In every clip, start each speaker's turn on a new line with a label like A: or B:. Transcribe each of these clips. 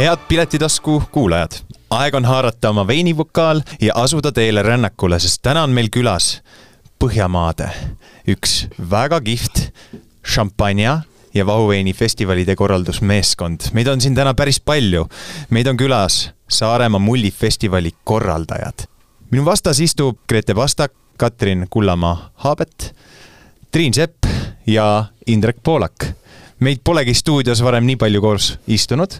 A: head Piletitasku kuulajad, aeg on haarata oma veinivokaal ja asuda teele rännakule, sest täna on meil külas Põhjamaade üks väga kihvt šampanja ja vahuveini festivalide korraldusmeeskond. meid on siin täna päris palju. meid on külas Saaremaa mullifestivali korraldajad. minu vastas istub Grete Pastak, Katrin Kullamaa-Haabet, Triin Sepp ja Indrek Poolak meid polegi stuudios varem nii palju koos istunud,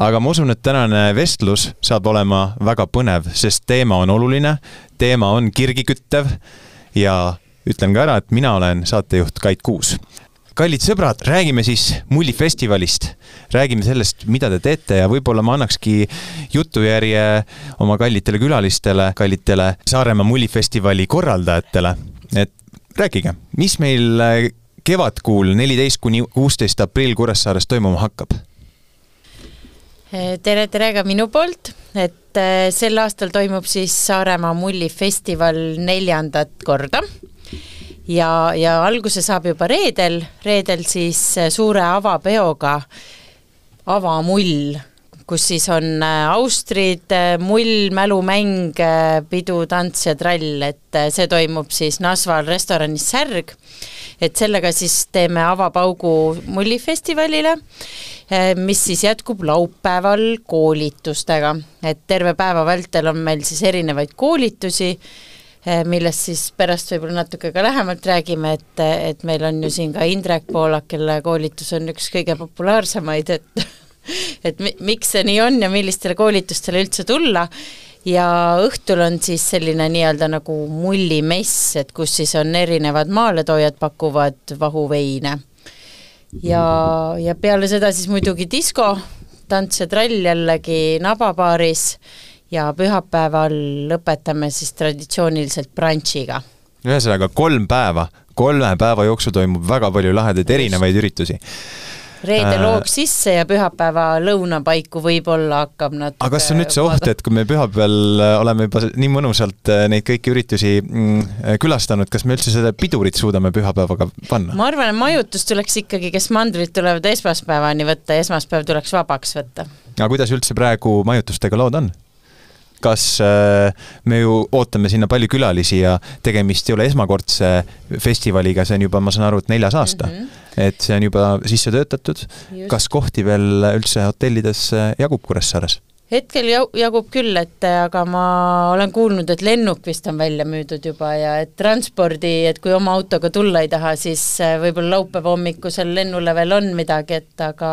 A: aga ma usun, et tänane vestlus saab olema väga põnev, sest teema on oluline, teema on kirgiküttev ja ütlen ka ära, et mina olen saatejuht Kait Kuus. kallid sõbrad, räägime siis mullifestivalist, räägime sellest, mida te teete ja võib-olla ma annakski jutujärje oma kallitele külalistele, kallitele Saaremaa mullifestivali korraldajatele, et rääkige, mis meil kevadkuul, neliteist kuni kuusteist aprill Kuressaares toimuma hakkab?
B: tere, tere ka minu poolt, et äh, sel aastal toimub siis Saaremaa mullifestival neljandat korda ja, ja alguse saab juba reedel, reedel siis äh, suure avapeoga avamull, kus siis on äh, austrid, mull, mälumäng, pidu, tants ja trall, et see toimub siis Nasval restoranis Särg et sellega siis teeme avapaugu mullifestivalile, eh, mis siis jätkub laupäeval koolitustega, et terve päeva vältel on meil siis erinevaid koolitusi, eh, millest siis pärast võib-olla natuke ka lähemalt räägime, et, et meil on ju siin ka Indrek Poolak, kelle koolitus on üks kõige populaarsemaid, et et mi-, miks see nii on ja millistele koolitustele üldse tulla ja õhtul on siis selline nii-öelda nagu mullimess, et kus siis on erinevad maaletoojad pakuvad vahuveine. ja, ja peale seda siis muidugi disko, tants ja trall jällegi Nababaaris ja pühapäeval lõpetame siis traditsiooniliselt brunchiga.
A: ühesõnaga kolm päeva, kolme päeva jooksul toimub väga palju lahedaid erinevaid üritusi
B: reede äh, loob sisse ja pühapäeva lõuna paiku võib-olla hakkab natuke
A: aga kas on üldse oht, et kui me pühapäeval äh, oleme juba nii mõnusalt äh, neid kõiki üritusi mm, külastanud, kas me üldse seda pidurit suudame pühapäevaga panna?
B: ma arvan, et majutus tuleks ikkagi, kes mandrid tulevad esmaspäevani võtta, esmaspäev tuleks vabaks võtta.
A: aga kuidas üldse praegu majutustega lood on? Kas äh, me ju ootame sinna palju külalisi ja tegemist ei ole esmakordse festivaliga, see on juba, ma saan aru, et neljas aasta mm. -hmm. et see on juba sisse töötatud. kas kohti veel üldse hotellides jagub Kuressaares?
B: hetkel jagub küll, et aga ma olen kuulnud, et lennuk vist on välja müüdud juba ja et transpordi, et kui oma autoga tulla ei taha, siis äh, võib-olla laupäeva hommikusel lennule veel on midagi, et aga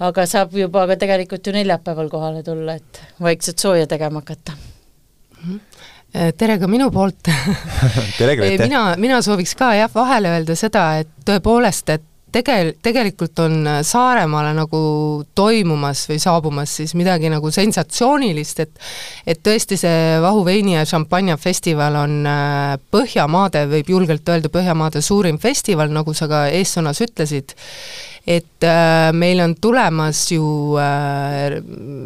B: aga saab juba ka tegelikult ju neljapäeval kohale tulla, et vaikselt sooja tegema hakata mm.
C: -hmm tere ka minu poolt
A: tere, Grete!
C: mina, mina sooviks ka jah, vahele öelda seda, et tõepoolest, et tegel-, tegelikult on Saaremaale nagu toimumas või saabumas siis midagi nagu sensatsioonilist, et et tõesti, see vahuveini ja šampanja festival on äh, Põhjamaade, võib julgelt öelda, Põhjamaade suurim festival, nagu sa ka eessõnas ütlesid, et äh, meil on tulemas ju äh,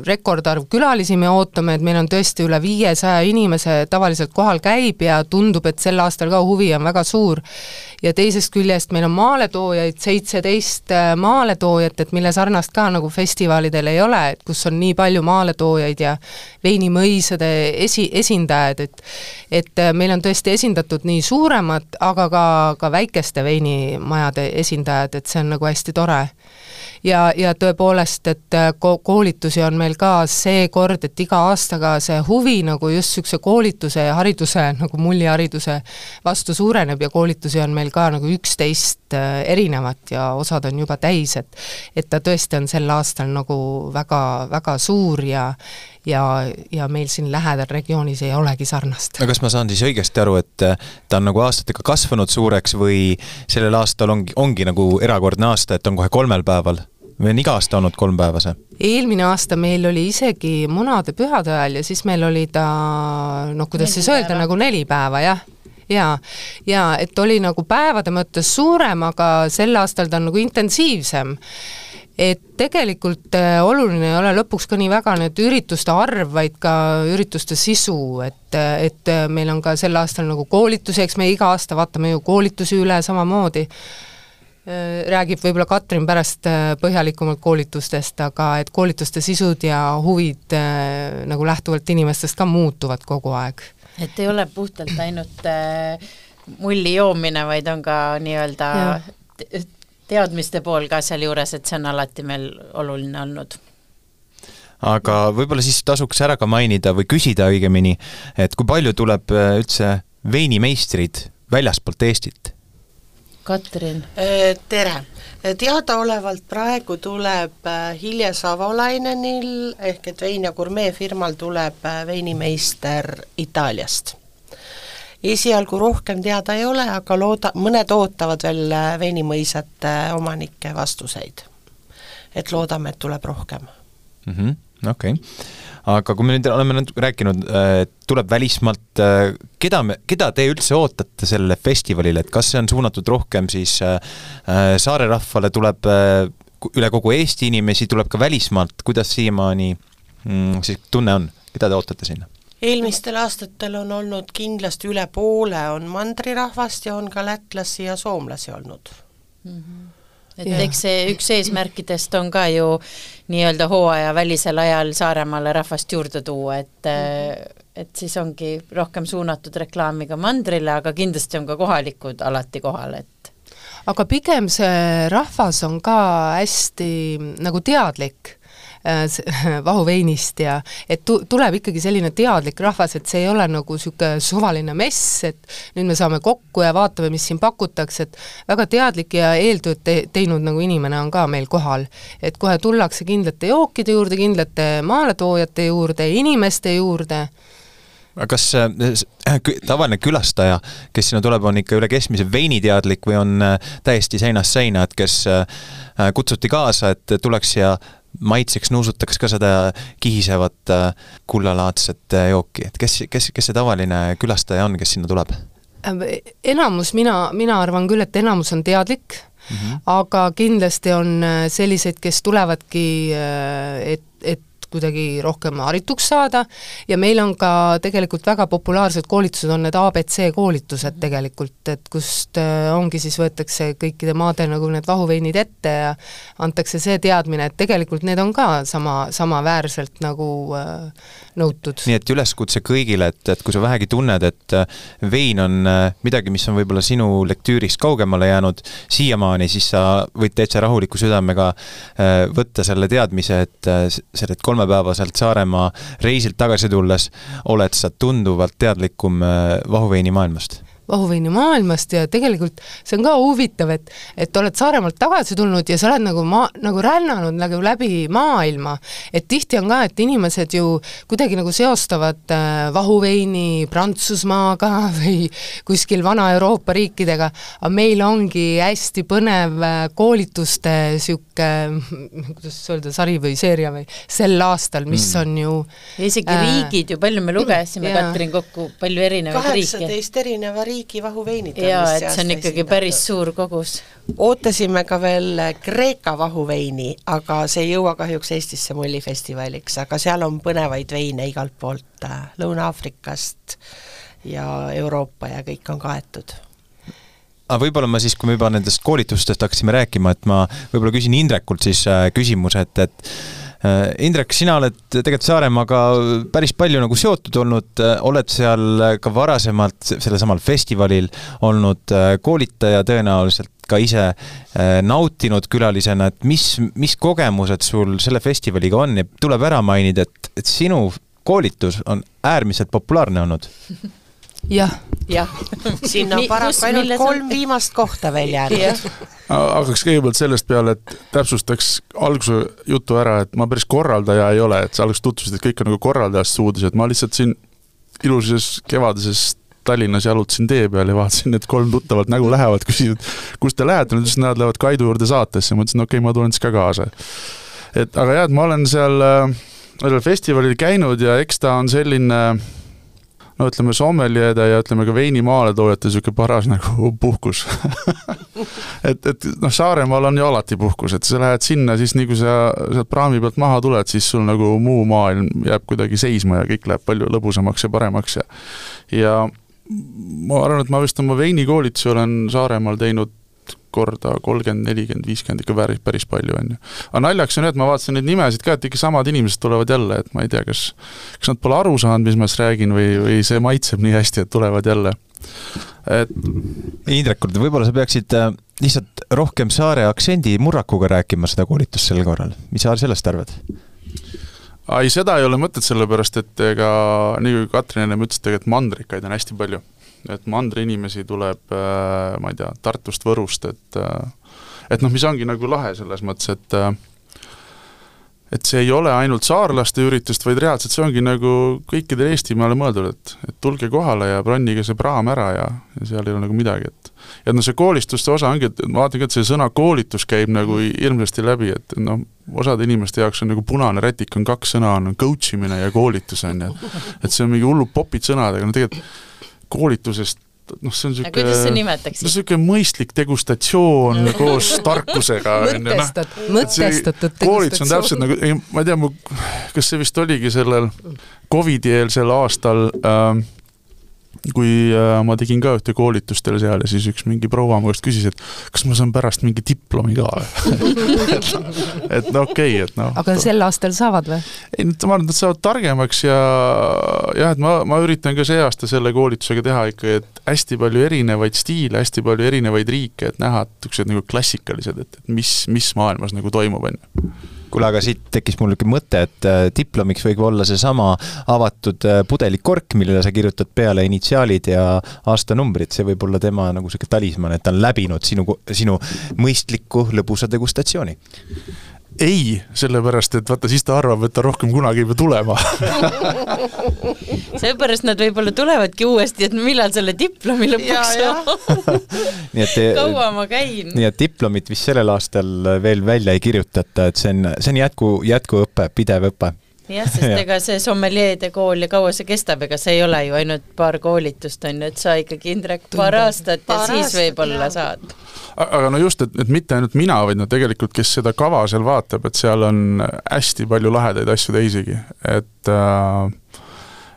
C: rekordarv külalisi, me ootame, et meil on tõesti üle viiesaja inimese tavaliselt kohal käib ja tundub, et sel aastal ka huvi on väga suur. ja teisest küljest meil on maaletoojaid, seitseteist äh, maaletoojat, et mille sarnast ka nagu festivalidel ei ole, et kus on nii palju maaletoojaid ja veinimõisade esi, esindajad, et et meil on tõesti esindatud nii suuremad, aga ka, ka väikeste veinimajade esindajad, et see on nagu hästi tore tore. ja, ja tõepoolest, et äh, ko-, koolitusi on meil ka seekord, et iga aastaga see huvi nagu just niisuguse koolituse ja hariduse, nagu mullihariduse vastu suureneb ja koolitusi on meil ka nagu üksteist erinevat ja osad on juba täis, et et ta tõesti on sel aastal nagu väga, väga suur ja ja, ja meil siin lähedal regioonis ei olegi sarnast.
A: no kas ma saan siis õigesti aru, et äh, ta on nagu aastatega kasvanud suureks või sellel aastal ongi, ongi nagu erakordne aasta, et on kohe kolmel päeval? või on iga aasta olnud kolm päeva see?
C: eelmine aasta meil oli isegi munade-pühade ajal ja siis meil oli ta noh, kuidas neli siis öelda, nagu neli päeva, jah ja, ja et oli nagu päevade mõttes suurem, aga sel aastal ta on nagu intensiivsem. Et tegelikult äh, oluline ei ole lõpuks ka nii väga need ürituste arv, vaid ka ürituste sisu, et, et äh, meil on ka sel aastal nagu koolitusi, eks me iga aasta vaatame ju koolitusi üle samamoodi, räägib võib-olla Katrin pärast põhjalikumalt koolitustest, aga et koolituste sisud ja huvid nagu lähtuvalt inimestest ka muutuvad kogu aeg.
B: Et ei ole puhtalt ainult mulli joomine, vaid on ka nii-öelda teadmiste pool ka sealjuures, et see on alati meil oluline olnud
A: aga võib-olla siis tasuks ära ka mainida või küsida õigemini, et kui palju tuleb äh, üldse veinimeistrid väljaspoolt Eestit?
B: Katrin.
D: Äh, tere! Teadaolevalt praegu tuleb äh, Hilje Savolainenil ehk et Vein ja Gurmee firmal tuleb veinimeister Itaaliast esialgu rohkem teada ei ole, aga looda, mõned ootavad veel veinimõisate omanike vastuseid. et loodame, et tuleb rohkem
A: mm. -hmm okei okay., aga kui me nüüd oleme natuke rääkinud, et tuleb välismaalt, keda me, keda te üldse ootate sellele festivalile, et kas see on suunatud rohkem siis äh, saare rahvale, tuleb äh, üle kogu Eesti inimesi, tuleb ka välismaalt, kuidas siiamaani mm, siis tunne on, keda te ootate sinna?
D: eelmistel aastatel on olnud kindlasti üle poole on mandrirahvast ja on ka lätlasi ja soomlasi olnud mm.
B: -hmm et ja. eks see üks eesmärkidest on ka ju nii-öelda hooajavälisel ajal Saaremaale rahvast juurde tuua, et mm. et siis ongi rohkem suunatud reklaami ka mandrile, aga kindlasti on ka kohalikud alati kohal, et
C: aga pigem see rahvas on ka hästi nagu teadlik vahuveinist ja et tu-, tuleb ikkagi selline teadlik rahvas, et see ei ole nagu niisugune suvaline mess, et nüüd me saame kokku ja vaatame, mis siin pakutakse, et väga teadlik ja eeltööd te-, teinud nagu inimene on ka meil kohal. et kohe tullakse kindlate jookide juurde, kindlate maaletoojate juurde, inimeste juurde,
A: aga kas äh, tavaline külastaja, kes sinna tuleb, on ikka üle keskmise veiniteadlik või on äh, täiesti seinast seina, et kes äh, kutsuti kaasa, et tuleks ja maitseks nuusutaks ka seda kihisevat äh, kullalaadset äh, jooki, et kes, kes, kes see tavaline külastaja on, kes sinna tuleb?
C: Äh, enamus, mina, mina arvan küll, et enamus on teadlik mm, -hmm. aga kindlasti on selliseid, kes tulevadki, et, et kuidagi rohkem harituks saada ja meil on ka tegelikult väga populaarsed koolitused, on need abc koolitused tegelikult, et kust äh, ongi siis, võetakse kõikide maade nagu need vahuveinid ette ja antakse see teadmine, et tegelikult need on ka sama, samaväärselt nagu äh, nõutud.
A: nii et üleskutse kõigile, et, et kui sa vähegi tunned, et äh, vein on midagi, mis on võib-olla sinu lektüürist kaugemale jäänud siiamaani, siis sa võid täitsa rahuliku südamega võtta selle teadmise, et selle kolme kolmepäevaselt Saaremaa reisilt tagasi tulles oled sa tunduvalt teadlikum äh, vahuveini maailmast
C: vahuveini maailmast ja tegelikult see on ka huvitav, et et oled Saaremaalt tagasi tulnud ja sa oled nagu maa, nagu rännanud nagu läbi maailma. et tihti on ka, et inimesed ju kuidagi nagu seostavad äh, vahuveini Prantsusmaaga või kuskil Vana-Euroopa riikidega, aga meil ongi hästi põnev äh, koolituste niisugune, kuidas öelda, sari või seeria või sel aastal, mis mm. on ju
B: ja isegi äh, riigid ju, palju me lugesime, Katrin, kokku, palju erinevaid riike?
D: kaheksateist erineva riigi riigi vahuveinid.
B: jaa, et see on ikkagi päris suur kogus.
D: ootasime ka veel Kreeka vahuveini, aga see ei jõua kahjuks Eestisse mullifestivaliks, aga seal on põnevaid veine igalt poolt äh, Lõuna-Aafrikast ja Euroopa ja kõik on kaetud
A: aga võib-olla ma siis, kui me juba nendest koolitustest hakkasime rääkima, et ma võib-olla küsin Indrekult siis äh, küsimuse, et, et Äh, Indrek, sina oled tegelikult Saaremaaga päris palju nagu seotud olnud, äh, oled seal ka varasemalt sellesamal festivalil olnud äh, koolitaja tõenäoliselt ka ise nautinud külalisena, et mis, mis kogemused sul selle festivaliga on? Ja tuleb ära mainida, et, et sinu koolitus on äärmiselt populaarne olnud
C: jah.
D: jah, sinna on paraku ainult kolm viimast kohta veel jäänud.
E: hakkaks kõigepealt sellest peale, et täpsustaks alguse jutu ära, et ma päris korraldaja ei ole, et sa alguses tutvustasid, et kõik on nagu korraldajast suudis, et ma lihtsalt siin ilusases kevadeses Tallinnas jalutasin tee peal ja vaatasin, et kolm tuttavat nägu lähevad, küsisid, kus te lähete, nad ütlesid, nad lähevad Kaidu juurde saatesse, ma ütlesin, okei okay,, ma tulen siis ka kaasa. et aga jah, et ma olen seal äh, sellel festivalil käinud ja eks ta on selline äh, no ütleme, sommeliede ja ütleme ka veinimaaletoojate niisugune paras nagu puhkus. Et, et noh, Saaremaal on ju alati puhkus, et sa lähed sinna, siis nii kui sa sealt praami pealt maha tuled, siis sul nagu muu maailm jääb kuidagi seisma ja kõik läheb palju lõbusamaks ja paremaks ja ja ma arvan, et ma vist oma veinikoolitusi olen Saaremaal teinud korda kolmkümmend, nelikümmend, viiskümmend ikka päris, päris palju, on ju. aga naljaks on jah, et ma vaatasin neid nimesid ka, et ikka samad inimesed tulevad jälle, et ma ei tea, kas kas nad pole aru saanud, mis ma siis räägin või, või see maitseb nii hästi, et tulevad jälle. et
A: Indrek, võib-olla sa peaksid äh, lihtsalt rohkem saare aktsendi murrakuga rääkima seda koolitust sel korral, mis sa sellest arvad?
E: ei, seda ei ole mõtet, sellepärast et ega nii kui Katrin ennem ütles, tegelikult mandrikaid on hästi palju. Et mandri inimesi tuleb, äh, ma ei tea, Tartust, Võrust, et äh, et noh, mis ongi nagu lahe selles mõttes, et äh, et see ei ole ainult saarlaste üritust, vaid reaalselt see ongi nagu kõikidele Eestimaale mõeldud, et, et tulge kohale ja bronnige see praam ära ja, ja seal ei ole nagu midagi, et ja noh, see koolistuste osa ongi, et ma vaatan ka, et see sõna koolitus käib nagu hirmsasti läbi, et noh, osade inimeste jaoks on nagu punane rätik on kaks sõna, on coach imine ja koolitus, on ju. et see on mingi hullud popid sõnad, aga no tegelikult koolitusest noh, see on niisugune
B: kuidas sa nimetaksid?
E: no niisugune mõistlik degustatsioon koos tarkusega.
C: mõtestat-, mõtestatud
E: koolitus on täpselt nagu, ei ma ei tea, mu, kas see vist oligi sellel Covidi eelsel aastal äh, kui äh, ma tegin ka ühte koolitust teil seal ja siis üks mingi proua mu käest küsis, et kas ma saan pärast mingi diplomi ka et, et no okei okay,, et noh.
C: aga sel aastal saavad või?
E: ei, ma arvan, et nad saavad targemaks ja jah, et ma, ma üritan ka see aasta selle koolitusega teha ikkagi, et hästi palju erinevaid stiile, hästi palju erinevaid riike, et näha niisugused nagu klassikalised, et, et mis, mis maailmas nagu toimub, on ju
A: kuule, aga siit tekkis mul niisugune mõte, et äh, diplomiks võib olla seesama avatud äh, pudelikork, millele sa kirjutad peale initsiaalid ja aastanumbrid, see võib olla tema nagu niisugune talismann, et ta on läbinud sinu, sinu mõistliku lõbusa degustatsiooni
E: ei, sellepärast et vaata, siis ta arvab, et ta rohkem kunagi ei pea tulema
B: seepärast nad võib-olla tulevadki uuesti, et millal selle diplomi lõpuks saab.
A: nii et
B: kaua ma käin?
A: nii et diplomit vist sellel aastal veel välja ei kirjutata, et see on, see on jätku, jätkuõpe, pidev õpe
B: jah, sest ega see sommeljeede kool ja kaua see kestab, ega see ei ole ju ainult paar koolitust, on ju, et sa ikkagi, Indrek, paar aastat ja paar siis võib-olla saad.
E: aga no just, et, et mitte ainult mina, vaid no tegelikult, kes seda kava seal vaatab, et seal on hästi palju lahedaid asju teisigi, et äh,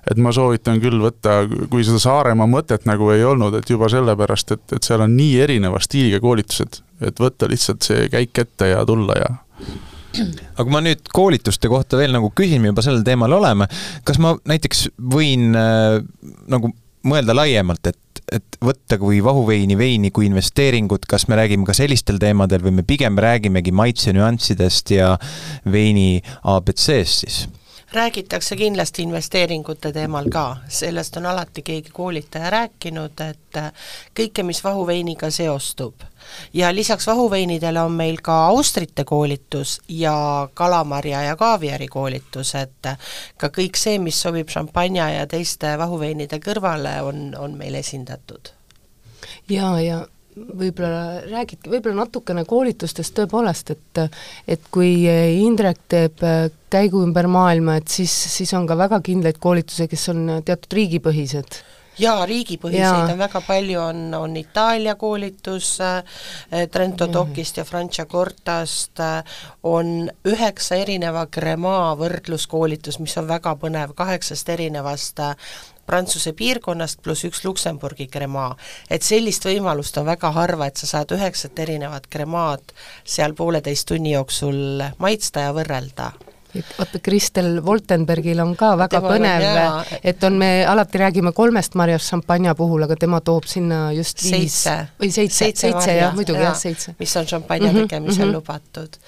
E: et ma soovitan küll võtta, kui seda Saaremaa mõtet nagu ei olnud, et juba sellepärast, et, et seal on nii erineva stiiliga koolitused, et võtta lihtsalt see käik ette ja tulla ja
A: aga kui ma nüüd koolituste kohta veel nagu küsin, me juba sellel teemal oleme, kas ma näiteks võin äh, nagu mõelda laiemalt, et, et võtta kui vahuveini veini kui investeeringut, kas me räägime ka sellistel teemadel või me pigem räägimegi maitse nüanssidest ja veini abc-st siis?
D: räägitakse kindlasti investeeringute teemal ka, sellest on alati keegi koolitaja rääkinud, et kõike, mis vahuveiniga seostub. Ja lisaks vahuveinidele on meil ka austrite koolitus ja kalamarja ja kaaviari koolitus, et ka kõik see, mis sobib šampanja ja teiste vahuveinide kõrvale, on, on meil esindatud.
C: ja, ja võib-olla räägidki võib-olla natukene koolitustest tõepoolest, et et kui Indrek teeb käigu ümber maailma, et siis, siis on ka väga kindlaid koolitusi, kes on teatud riigipõhised
D: jaa, riigipõhiseid on väga palju, on, on Itaalia koolitus äh, Trento Docist ja Franciacortast äh,, on üheksa erineva Crema võrdluskoolitus, mis on väga põnev, kaheksast erinevast äh, Prantsuse piirkonnast pluss üks Luksemburgi kremaa. et sellist võimalust on väga harva, et sa saad üheksat erinevat kremaad seal pooleteist tunni jooksul maitsta ja võrrelda
C: vaata, Kristel Woltenbergil on ka väga tema põnev, et on, me alati räägime kolmest marjast šampanja puhul, aga tema toob sinna just viis
D: seitse.
C: või seitse, seitse, seitse jah, muidugi jah, seitse.
D: mis on šampanja mhm, tegemisel mm -hmm. lubatud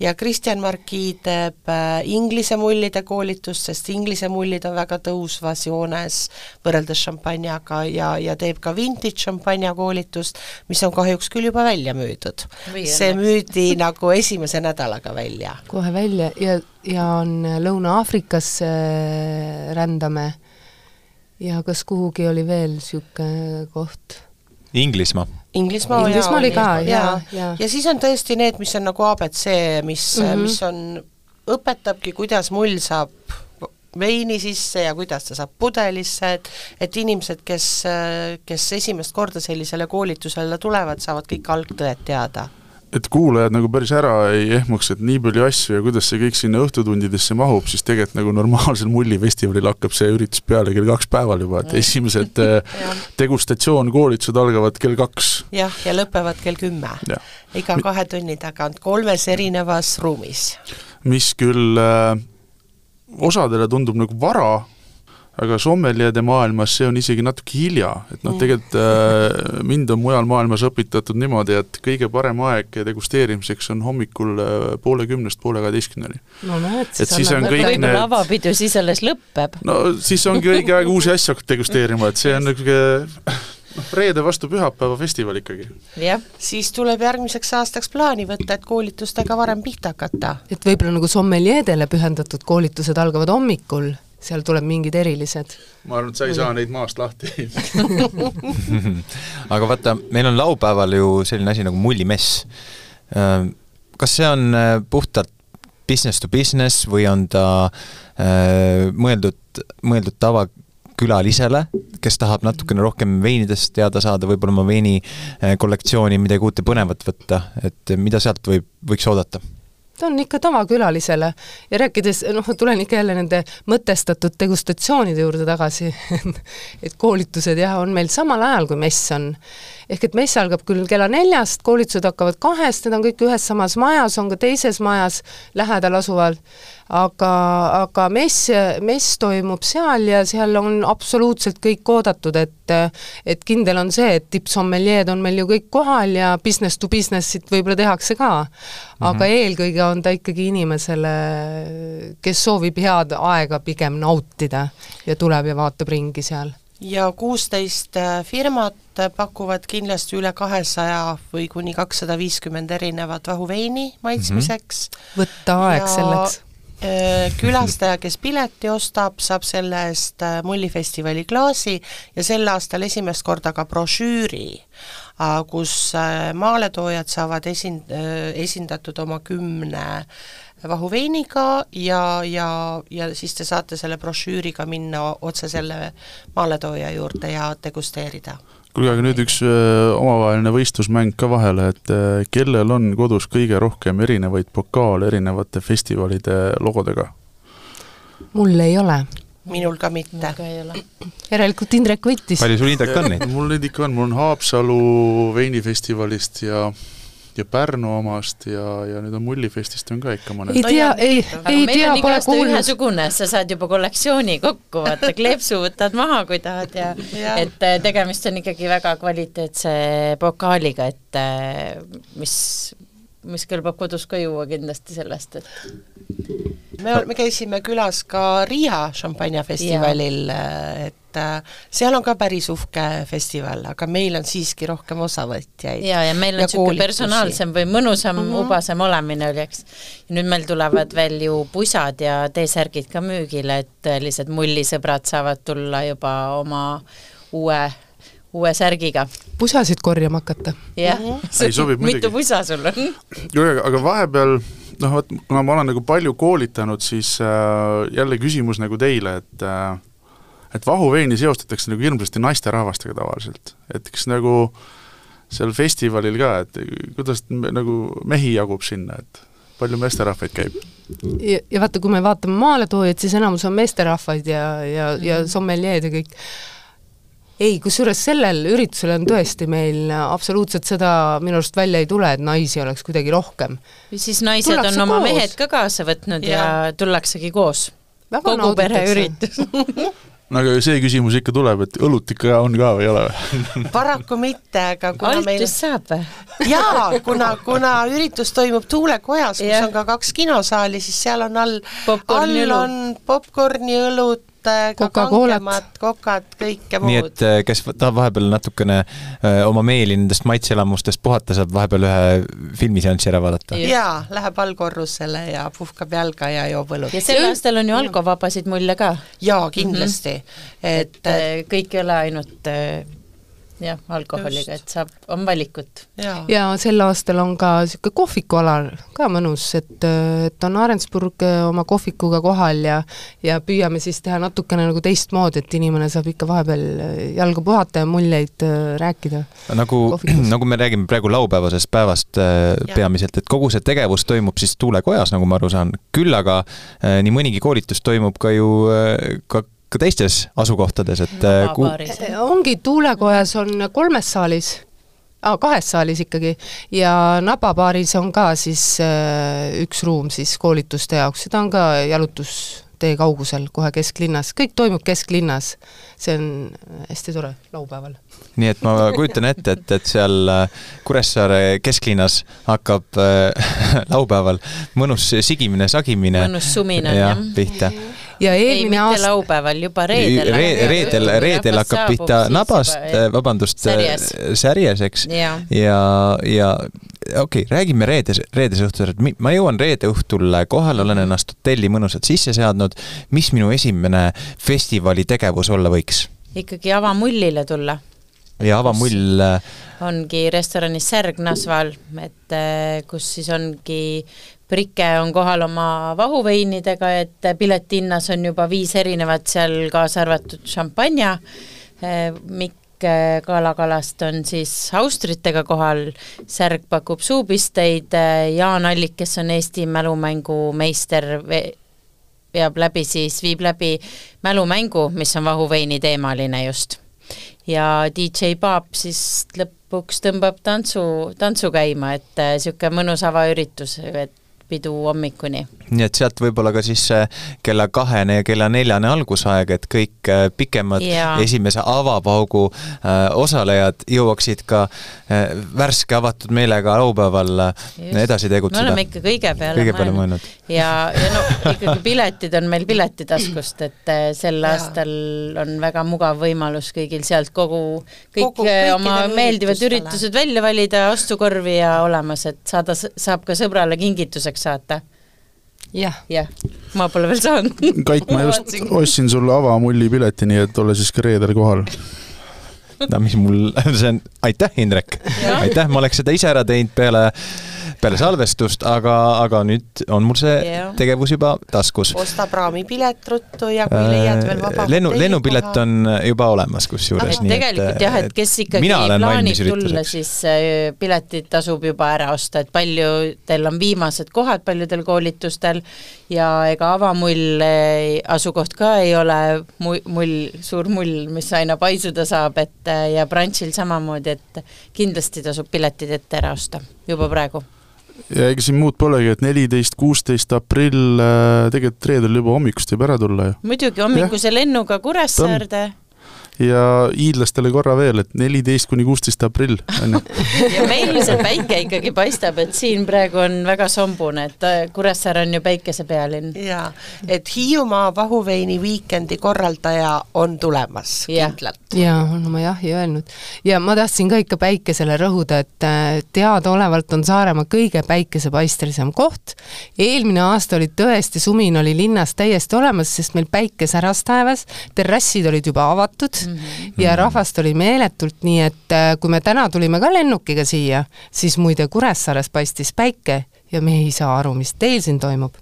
D: ja Kristjan Marki teeb äh, inglise mullide koolitust, sest inglise mullid on väga tõusvas joones võrreldes šampanjaga ja, ja teeb ka vintage šampanja koolitust, mis on kahjuks küll juba välja müüdud. see müüdi nagu esimese nädalaga välja.
C: kohe välja ja, ja on Lõuna-Aafrikasse äh, rändame ja kas kuhugi oli veel niisugune koht?
A: Inglismaa
D: Inglismaa,
C: Inglismaa oli ka, jaa,
D: jaa. ja siis on tõesti need, mis on nagu abc, mis mm, -hmm. mis on, õpetabki, kuidas mull saab veini sisse ja kuidas ta saab pudelisse, et et inimesed, kes, kes esimest korda sellisele koolitusele tulevad, saavad kõik algtõed teada
E: et kuulajad nagu päris ära ei ehmuks, et nii palju asju ja kuidas see kõik sinna õhtutundidesse mahub, siis tegelikult nagu normaalsel mullifestivalil hakkab see üritus peale kell kaks päeval juba, et esimesed äh, degustatsioon, koolitused algavad kell kaks.
D: jah, ja lõpevad kell kümme. iga kahe tunni tagant kolmes erinevas ruumis.
E: mis küll äh, osadele tundub nagu vara, aga sommeljade maailmas see on isegi natuke hilja, et noh, tegelikult äh, mind on mujal maailmas õpitatud niimoodi, et kõige parem aeg degusteerimiseks on hommikul äh, poole kümnest poole kaheteistkümneni.
C: no näed,
B: siis, siis on kõik need võib-olla avapidu siis alles lõpeb.
E: no siis ongi õige aeg uusi asju hakata degusteerima, et see on niisugune noh, reede vastu pühapäeva festival ikkagi.
D: jah, siis tuleb järgmiseks aastaks plaani võtta, et koolitustega varem pihta hakata.
C: et võib-olla nagu sommeljeedele pühendatud koolitused algavad hommikul seal tuleb mingid erilised.
E: ma arvan, et sa ei saa neid maast lahti
A: aga vaata, meil on laupäeval ju selline asi nagu mullimess. Äh, kas see on äh, puhtalt business to business või on ta äh, mõeldud, mõeldud tavakülalisele, kes tahab natukene rohkem veinidest teada saada, võib-olla oma veini kollektsiooni midagi uut ja põnevat võtta, et mida sealt võib, võiks oodata?
C: Ta on ikka tavakülalisele ja rääkides, noh, tulen ikka jälle nende mõtestatud degustatsioonide juurde tagasi et koolitused jah, on meil samal ajal, kui mess on. ehk et mess algab küll kella neljast, koolitused hakkavad kahest, need on kõik ühes samas majas, on ka teises majas lähedal asuval, aga, aga mess, mess toimub seal ja seal on absoluutselt kõik oodatud, et et kindel on see, et tippsommeljeed on meil ju kõik kohal ja business to business'it võib-olla tehakse ka. aga mm -hmm. eelkõige on ta ikkagi inimesele, kes soovib head aega pigem nautida ja tuleb ja vaatab ringi seal
D: ja kuusteist äh, firmat pakuvad kindlasti üle kahesaja või kuni kakssada viiskümmend erinevat vahuveini maitsmiseks mm.
C: -hmm. võtta aeg ja selleks
D: Äh, külastaja, kes pileti ostab, saab selle eest äh, mullifestivali klaasi ja sel aastal esimest korda ka brošüüri, äh, kus maaletoojad saavad esin-, esindatud oma kümne vahuveiniga ja, ja, ja siis te saate selle brošüüriga minna otse selle maaletooja juurde ja degusteerida
E: kuulge, aga nüüd üks omavaheline võistlusmäng ka vahele, et kellel on kodus kõige rohkem erinevaid pokaale erinevate festivalide logodega?
C: mul ei ole.
D: minul ka mitte.
C: järelikult Indrek võitis.
A: palju sul Indrek on neid?
E: mul neid ikka on, mul on Haapsalu veinifestivalist ja ja Pärnu omast ja, ja nüüd on Mullifestist on ka ikka mõned.
C: ei tea, ei, ei tea, pole kuulnud.
B: ühesugune, sa saad juba kollektsiooni kokku, vaata kleepsu võtad maha, kui tahad ja, ja. et äh, tegemist on ikkagi väga kvaliteetse pokaaliga, et äh, mis, mis kõlbab kodus ka juua kindlasti sellest, et
D: me, me käisime külas ka Riia šampanjafestivalil, et äh, seal on ka päris uhke festival, aga meil on siiski rohkem osavõtjaid.
B: ja, ja meil on niisugune personaalsem või mõnusam mm, -hmm. ubasem olemine oli, eks. ja nüüd meil tulevad veel ju pusad ja T-särgid ka müügile, et tõelised mullisõbrad saavad tulla juba oma uue uue särgiga.
C: pusasid korjama hakata?
B: jah mitu pusa sul on?
E: aga vahepeal noh, vot kuna ma olen nagu palju koolitanud, siis äh, jälle küsimus nagu teile, et äh, et vahuveini seostatakse nagu hirmsasti naisterahvastega tavaliselt, et kas nagu seal festivalil ka, et kuidas nagu mehi jagub sinna, et palju meesterahvaid käib?
C: ja, ja vaata, kui me vaatame maaletoojaid, siis enamus on meesterahvaid ja, ja, ja mhm. sommeljeed ja kõik. Ei, kusjuures sellel üritusel on tõesti meil absoluutselt seda minu arust välja ei tule, et naisi oleks kuidagi rohkem.
B: siis naised tullakse on oma koos. mehed ka kaasa võtnud ja, ja tullaksegi koos. kogu pere üritus
E: no aga see küsimus ikka tuleb, et õlut ikka on ka või ei ole või?
D: paraku mitte, aga kuna
B: Altus meil saab või?
D: jaa, kuna, kuna üritus toimub Tuulekojas, kus on ka kaks kinosaali, siis seal on all, all on popkorni õlut, ka kangemad kokad, kõike muud.
A: nii et äh, kes tahab vahepeal natukene öö, äh, oma meeli nendest maitseelamustest puhata, saab vahepeal ühe filmiseanssi ära vaadata?
D: jaa, läheb allkorrusele ja puhkab jalga ja joob õlut.
B: ja sel aastal on ju alkovabasid mulle ka.
D: jaa, kindlasti mm.
B: -hmm. et, et kõik ei ole ainult jah, alkoholiga, et saab, on valikut.
C: ja sel aastal on ka niisugune kohvikualal ka mõnus, et, et on Arendsburg äh, oma kohvikuga kohal ja ja püüame siis teha natukene nagu teistmoodi, et inimene saab ikka vahepeal äh, jalga puhata ja muljeid äh, rääkida.
A: nagu nagu me räägime praegu laupäevasest päevast
D: Jah.
A: peamiselt, et kogu see tegevus toimub siis tuulekojas, nagu ma aru saan, küll aga nii mõnigi koolitus toimub ka ju ka ka teistes asukohtades, et äh, ku-
B: Vabaaris.
C: ongi, tuulekojas on kolmes saalis ah,, kahes saalis ikkagi ja Nababaaris on ka siis äh, üks ruum siis koolituste jaoks, seda on ka jalutustee kaugusel kohe kesklinnas, kõik toimub kesklinnas. see on hästi tore laupäeval.
A: nii et ma kujutan ette, et, et seal äh, Kuressaare kesklinnas hakkab äh, laupäeval mõnus sigimine, sagimine
B: mõnus sumin on
A: jah
B: jah.
A: pihta.
C: Ja
B: ei,
C: eelmine
B: mitte
C: aasta,
B: laupäeval, juba reedel.
A: reedel, reedel hakkab pihta nabast, vabandust,
B: Särjes.
A: särjes, eks.
B: jaa,
A: ja, ja okei okay,, räägime reedes, reedese õhtul, et ma jõuan reede õhtul kohale, olen ennast hotelli mõnusalt sisse seadnud. mis minu esimene festivali tegevus olla võiks?
B: ikkagi avamullile tulla
A: ja avamull,
B: ongi restoranis Särg Nasval, et kus siis ongi Prike on kohal oma vahuveinidega, et piletihinnas on juba viis erinevat seal, kaasa arvatud šampanja. Mikk eh, Kalakalast on siis austritega kohal, Särg pakub suupisteid, Jaan Allik, kes on Eesti mälumängumeister, veab läbi siis, viib läbi mälumängu, mis on vahuveini teemaline just ja DJ Paap siis lõpuks tõmbab tantsu, tantsu käima, et niisugune mõnus avaüritus, et pidu hommikuni.
A: nii et sealt võib-olla ka siis see kella kahene ja kella neljane algusaeg, et kõik äh, pikemad
B: Jaa.
A: esimese avapaugu äh, osalejad jõuaksid ka äh, värske avatud meelega laupäeval äh, edasi
B: me
A: tegutseda
B: oleme. ikka kõige peale
A: kõige peale mõelnud.
B: ja, ja no ikkagi piletid on meil piletitaskust, et sel
D: Jaa.
B: aastal on väga mugav võimalus kõigil sealt kogu, kõik
D: Kogu-
B: oma meeldivad üritused välja valida, ostukorvi ja olemas, et saada, saab ka sõbrale kingituseks saata.
C: jah,
B: jah, ma pole veel saanud.
E: Kait, ma just ostsin sulle avamulli pileti, nii et ole siis ka reedel kohal.
A: no mis mul, see on, aitäh, Indrek, aitäh, ma oleks seda ise ära teinud peale, peale salvestust, aga, aga nüüd on mul see
B: Jah.
A: tegevus juba taskus.
D: osta praamipilet ruttu ja kui leiad veel vaba
A: Äh, lennu, lennupilet on juba olemas kusjuures.
B: et tegelikult jah, et kes ikkagi plaanib tulla, siis äh, piletid tasub juba ära osta, et paljudel on viimased kohad paljudel koolitustel ja ega avamull äh, asukoht ka ei ole mu-, mull, suur mull, mis aina paisuda saab, et ja brunchil samamoodi, et kindlasti tasub piletid ette ära osta juba praegu.
E: Ja ega siin muud polegi, et neliteist, kuusteist aprill, tegelikult reedel juba hommikust võib ära tulla ju.
B: muidugi hommikuse lennuga Kuressaarde
E: ja hiidlastele korra veel, et neliteist kuni kuusteist aprill, on ju.
B: ja meil see päike ikkagi paistab, et siin praegu on väga sombune, et äh, Kuressaare on ju päikesepealinn.
D: jaa, et Hiiumaa vahuveini viikendi korraldaja on tulemas
B: Jah.
D: kindlalt.
C: ja on oma jahi öelnud. ja ma tahtsin ka ikka päikesele rõhuda, et äh, teadaolevalt on Saaremaa kõige päikesepaistelisem koht. eelmine aasta oli tõesti, sumin oli linnas täiesti olemas, sest meil päike säras taevas, terrassid olid juba avatud mm -hmm. ja rahvast oli meeletult, nii et äh, kui me täna tulime ka lennukiga siia, siis muide Kuressaares paistis päike ja me ei saa aru, mis teil siin toimub.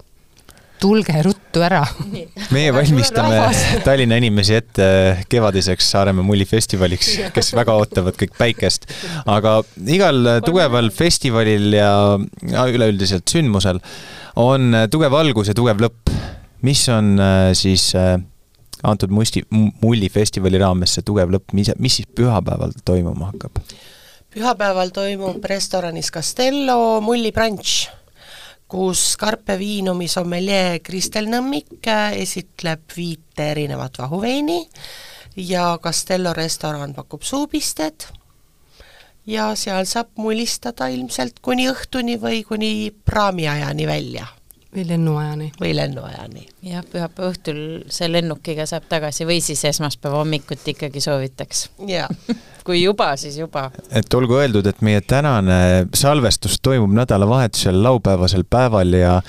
C: tulge ruttu ära
A: meie valmistame Tallinna inimesi ette kevadiseks Saaremaa mullifestivaliks, kes väga ootavad kõik päikest. aga igal tugeval festivalil ja üleüldiselt sündmusel on tugev algus ja tugev lõpp. mis on äh, siis äh, antud musti, mullifestivali raames see tugev lõpp, mis, mis siis pühapäeval toimuma hakkab?
D: pühapäeval toimub restoranis Castello mullibrunch, kus Carpe Vinumi sommeljee Kristel Nõmmik esitleb viite erinevat vahuveini ja Castello restoran pakub suupisted ja seal saab mullistada ilmselt kuni õhtuni või kuni praamiajani välja
C: või lennuajani.
D: või lennuajani.
B: jah, pühapäeva õhtul see lennukiga saab tagasi või siis esmaspäeva hommikuti ikkagi soovitaks.
D: jaa,
B: kui juba, siis juba.
A: et olgu öeldud, et meie tänane salvestus toimub nädalavahetusel laupäevasel päeval ja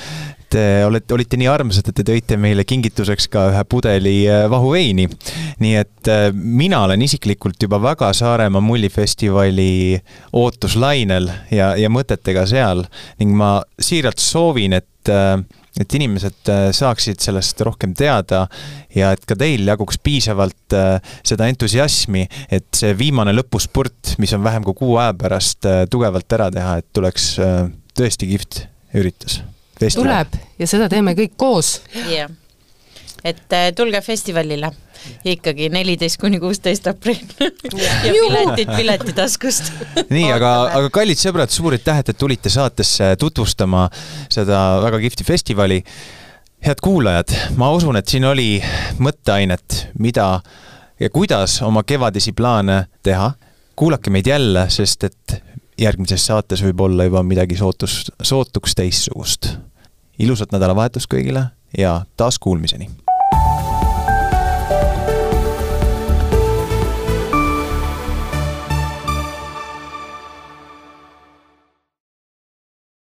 A: te olete, olite nii armsad, et te tõite meile kingituseks ka ühe pudeli äh, vahuveini. nii et äh, mina olen isiklikult juba väga Saaremaa mullifestivali ootuslainel ja, ja mõtetega seal ning ma siiralt soovin, et et inimesed saaksid sellest rohkem teada ja et ka teil jaguks piisavalt seda entusiasmi, et see viimane lõpuspurt, mis on vähem kui kuu aja pärast, tugevalt ära teha, et tuleks tõesti kihvt üritus
C: festival. tuleb ja seda teeme kõik koos.
B: jah yeah., et äh, tulge festivalile ikkagi neliteist kuni kuusteist aprill ja piletid piletitaskust
A: nii, aga, aga kallid sõbrad, suur aitäh, et tulite saatesse tutvustama seda väga kihvti festivali. head kuulajad, ma usun, et siin oli mõtteainet, mida ja kuidas oma kevadisi plaane teha. kuulake meid jälle, sest et järgmises saates võib olla juba midagi sootus, sootuks teistsugust. Ilusat nädalavahetust kõigile ja taas kuulmiseni